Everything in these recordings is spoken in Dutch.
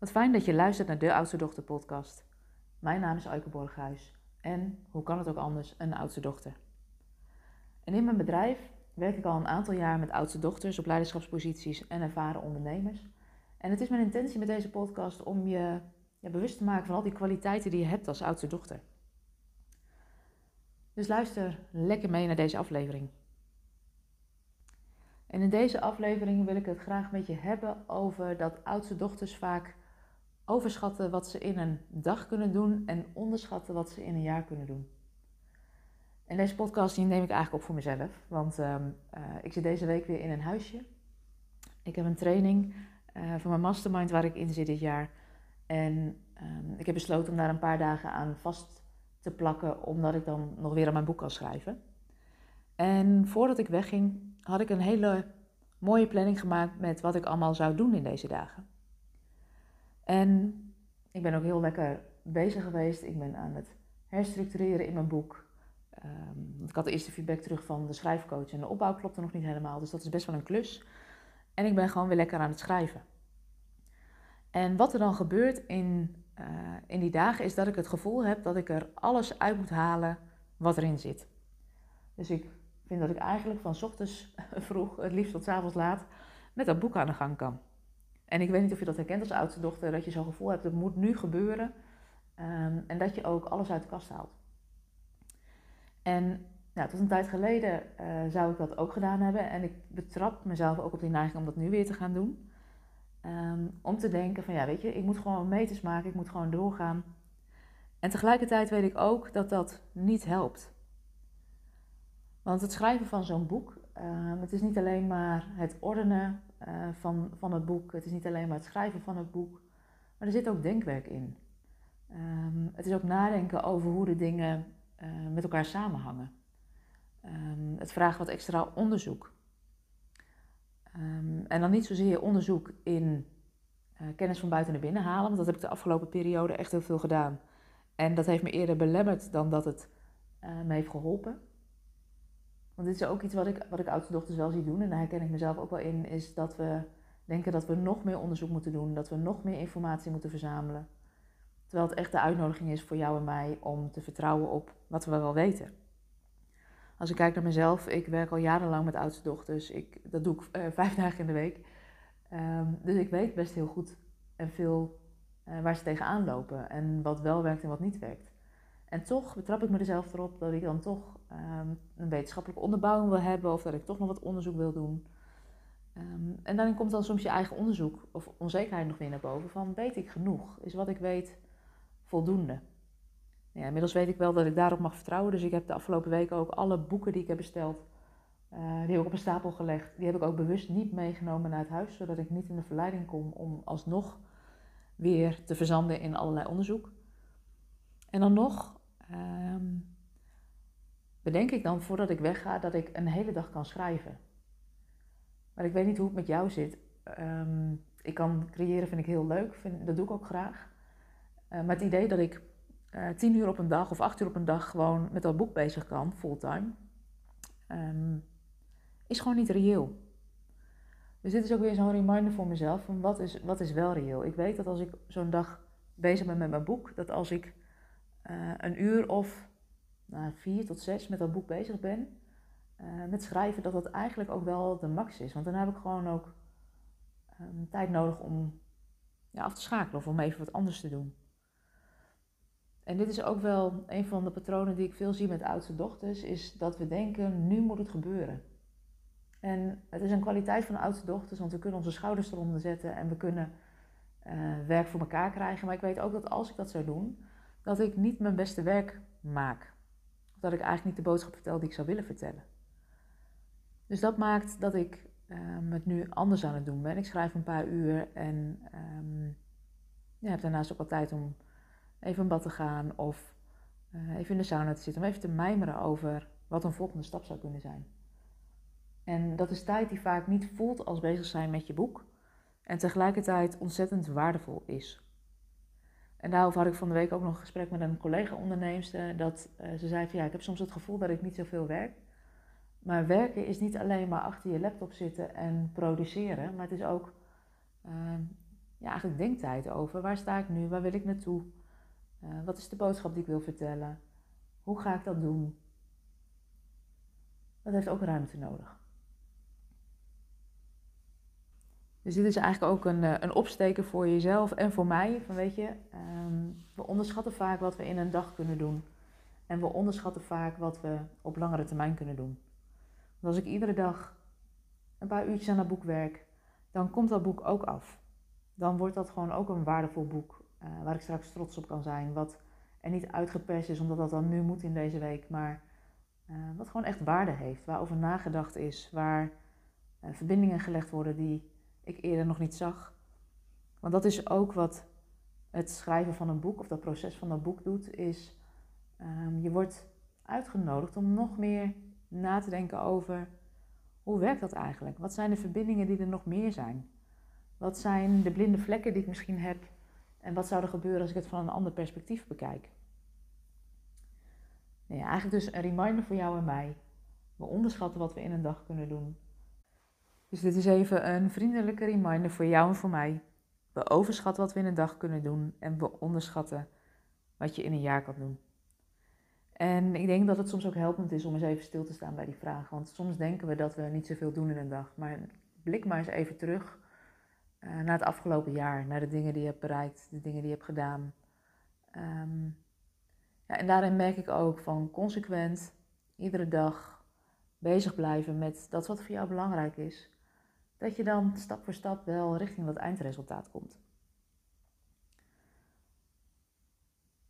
Wat fijn dat je luistert naar de Oudste Dochter podcast. Mijn naam is Eike Borghuis en, hoe kan het ook anders, een oudste dochter. En in mijn bedrijf werk ik al een aantal jaar met oudste dochters op leiderschapsposities en ervaren ondernemers. En het is mijn intentie met deze podcast om je bewust te maken van al die kwaliteiten die je hebt als oudste dochter. Dus luister lekker mee naar deze aflevering. En in deze aflevering wil ik het graag met je hebben over dat oudste dochters vaak overschatten wat ze in een dag kunnen doen en onderschatten wat ze in een jaar kunnen doen. En deze podcast neem ik eigenlijk op voor mezelf, want uh, ik zit deze week weer in een huisje. Ik heb een training uh, voor mijn mastermind waar ik in zit dit jaar. En um, ik heb besloten om daar een paar dagen aan vast te plakken, omdat ik dan nog weer aan mijn boek kan schrijven. En voordat ik wegging, had ik een hele mooie planning gemaakt met wat ik allemaal zou doen in deze dagen. En ik ben ook heel lekker bezig geweest. Ik ben aan het herstructureren in mijn boek. Um, ik had de eerste feedback terug van de schrijfcoach en de opbouw klopte nog niet helemaal, dus dat is best wel een klus. En ik ben gewoon weer lekker aan het schrijven. En wat er dan gebeurt in, uh, in die dagen is dat ik het gevoel heb dat ik er alles uit moet halen wat erin zit. Dus ik vind dat ik eigenlijk van ochtends vroeg, het liefst tot avonds laat, met dat boek aan de gang kan. En ik weet niet of je dat herkent als oudste dochter, dat je zo'n gevoel hebt, het moet nu gebeuren. Um, en dat je ook alles uit de kast haalt. En nou, tot een tijd geleden uh, zou ik dat ook gedaan hebben. En ik betrap mezelf ook op die neiging om dat nu weer te gaan doen. Um, om te denken van ja, weet je, ik moet gewoon meters maken, ik moet gewoon doorgaan. En tegelijkertijd weet ik ook dat dat niet helpt. Want het schrijven van zo'n boek, uh, het is niet alleen maar het ordenen uh, van, van het boek, het is niet alleen maar het schrijven van het boek, maar er zit ook denkwerk in. Um, het is ook nadenken over hoe de dingen uh, met elkaar samenhangen. Um, het vraagt wat extra onderzoek. Um, en dan niet zozeer onderzoek in uh, kennis van buiten naar binnen halen, want dat heb ik de afgelopen periode echt heel veel gedaan. En dat heeft me eerder belemmerd dan dat het me heeft geholpen. Want dit is ook iets wat ik, wat ik oudste dochters wel zie doen, en daar herken ik mezelf ook wel in, is dat we denken dat we nog meer onderzoek moeten doen, dat we nog meer informatie moeten verzamelen. Terwijl het echt de uitnodiging is voor jou en mij om te vertrouwen op wat we wel weten. Als ik kijk naar mezelf, ik werk al jarenlang met oudste dochters. Ik, dat doe ik uh, vijf dagen in de week. Um, dus ik weet best heel goed en veel uh, waar ze tegenaan lopen en wat wel werkt en wat niet werkt. En toch betrap ik mezelf erop dat ik dan toch um, een wetenschappelijke onderbouwing wil hebben of dat ik toch nog wat onderzoek wil doen. Um, en dan komt dan soms je eigen onderzoek of onzekerheid nog weer naar boven van weet ik genoeg? Is wat ik weet voldoende? Ja, inmiddels weet ik wel dat ik daarop mag vertrouwen. Dus ik heb de afgelopen weken ook alle boeken die ik heb besteld, uh, die heb ik op een stapel gelegd. Die heb ik ook bewust niet meegenomen naar het huis, zodat ik niet in de verleiding kom om alsnog weer te verzanden in allerlei onderzoek. En dan nog um, bedenk ik dan voordat ik wegga dat ik een hele dag kan schrijven. Maar ik weet niet hoe het met jou zit. Um, ik kan creëren, vind ik heel leuk, vind, dat doe ik ook graag. Uh, maar het idee dat ik uh, tien uur op een dag of acht uur op een dag gewoon met dat boek bezig kan, fulltime, um, is gewoon niet reëel. Dus dit is ook weer zo'n reminder voor mezelf van wat is, wat is wel reëel. Ik weet dat als ik zo'n dag bezig ben met mijn boek, dat als ik uh, een uur of nou, vier tot zes met dat boek bezig ben, uh, met schrijven, dat dat eigenlijk ook wel de max is. Want dan heb ik gewoon ook um, tijd nodig om ja, af te schakelen of om even wat anders te doen. En dit is ook wel een van de patronen die ik veel zie met oudste dochters, is dat we denken, nu moet het gebeuren. En het is een kwaliteit van oudste dochters, want we kunnen onze schouders eronder zetten en we kunnen uh, werk voor elkaar krijgen. Maar ik weet ook dat als ik dat zou doen, dat ik niet mijn beste werk maak. Of dat ik eigenlijk niet de boodschap vertel die ik zou willen vertellen. Dus dat maakt dat ik um, het nu anders aan het doen ben. Ik schrijf een paar uur en um, ja, heb daarnaast ook al tijd om even een bad te gaan of uh, even in de sauna te zitten, om even te mijmeren over wat een volgende stap zou kunnen zijn. En dat is tijd die vaak niet voelt als bezig zijn met je boek en tegelijkertijd ontzettend waardevol is. En daarover had ik van de week ook nog een gesprek met een collega-onderneemster. Dat uh, ze zei van ja, ik heb soms het gevoel dat ik niet zoveel werk. Maar werken is niet alleen maar achter je laptop zitten en produceren. Maar het is ook uh, ja, eigenlijk denktijd over. Waar sta ik nu? Waar wil ik naartoe? Uh, wat is de boodschap die ik wil vertellen? Hoe ga ik dat doen? Dat heeft ook ruimte nodig. Dus dit is eigenlijk ook een, eh, een opsteken voor jezelf en voor mij. Van weet je, um, we onderschatten vaak wat we in een dag kunnen doen. En we onderschatten vaak wat we op langere termijn kunnen doen. Want als ik iedere dag een paar uurtjes aan dat boek werk, dan komt dat boek ook af. Dan wordt dat gewoon ook een waardevol boek uh, waar ik straks trots op kan zijn. Wat er niet uitgeperst is omdat dat dan nu moet in deze week, maar uh, wat gewoon echt waarde heeft. Waarover nagedacht is, waar verbindingen gelegd worden die ik eerder nog niet zag. Want dat is ook wat het schrijven van een boek of dat proces van dat boek doet, is um, je wordt uitgenodigd om nog meer na te denken over hoe werkt dat eigenlijk? Wat zijn de verbindingen die er nog meer zijn? Wat zijn de blinde vlekken die ik misschien heb? En wat zou er gebeuren als ik het van een ander perspectief bekijk? Nee, eigenlijk dus een reminder voor jou en mij. We onderschatten wat we in een dag kunnen doen. Dus dit is even een vriendelijke reminder voor jou en voor mij. We overschatten wat we in een dag kunnen doen en we onderschatten wat je in een jaar kan doen. En ik denk dat het soms ook helpend is om eens even stil te staan bij die vraag. Want soms denken we dat we niet zoveel doen in een dag. Maar blik maar eens even terug uh, naar het afgelopen jaar. Naar de dingen die je hebt bereikt, de dingen die je hebt gedaan. Ehm, ja, en daarin merk ik ook van consequent, iedere dag bezig blijven met dat wat voor jou belangrijk is. Dat je dan stap voor stap wel richting dat eindresultaat komt.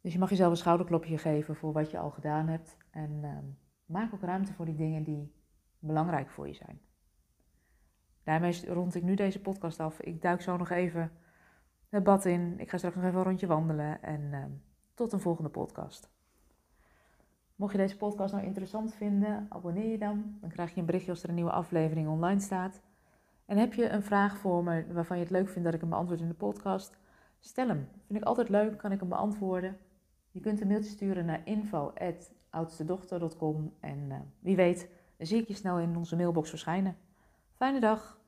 Dus je mag jezelf een schouderklopje geven voor wat je al gedaan hebt. En ehm, maak ook ruimte voor die dingen die belangrijk voor je zijn. Daarmee rond ik nu deze podcast af. Ik duik zo nog even het bad in. Ik ga straks nog even een rondje wandelen. En ehm, tot een volgende podcast. Mocht je deze podcast nou interessant vinden, abonneer je dan. Dan krijg je een berichtje als er een nieuwe aflevering online staat. En heb je een vraag voor me waarvan je het leuk vindt dat ik hem beantwoord in de podcast? Stel hem. Vind ik altijd leuk, kan ik hem beantwoorden. Je kunt een mailtje sturen naar info.oudstedochter.com en uh, wie weet, dan zie ik je snel in onze mailbox verschijnen. Fijne dag!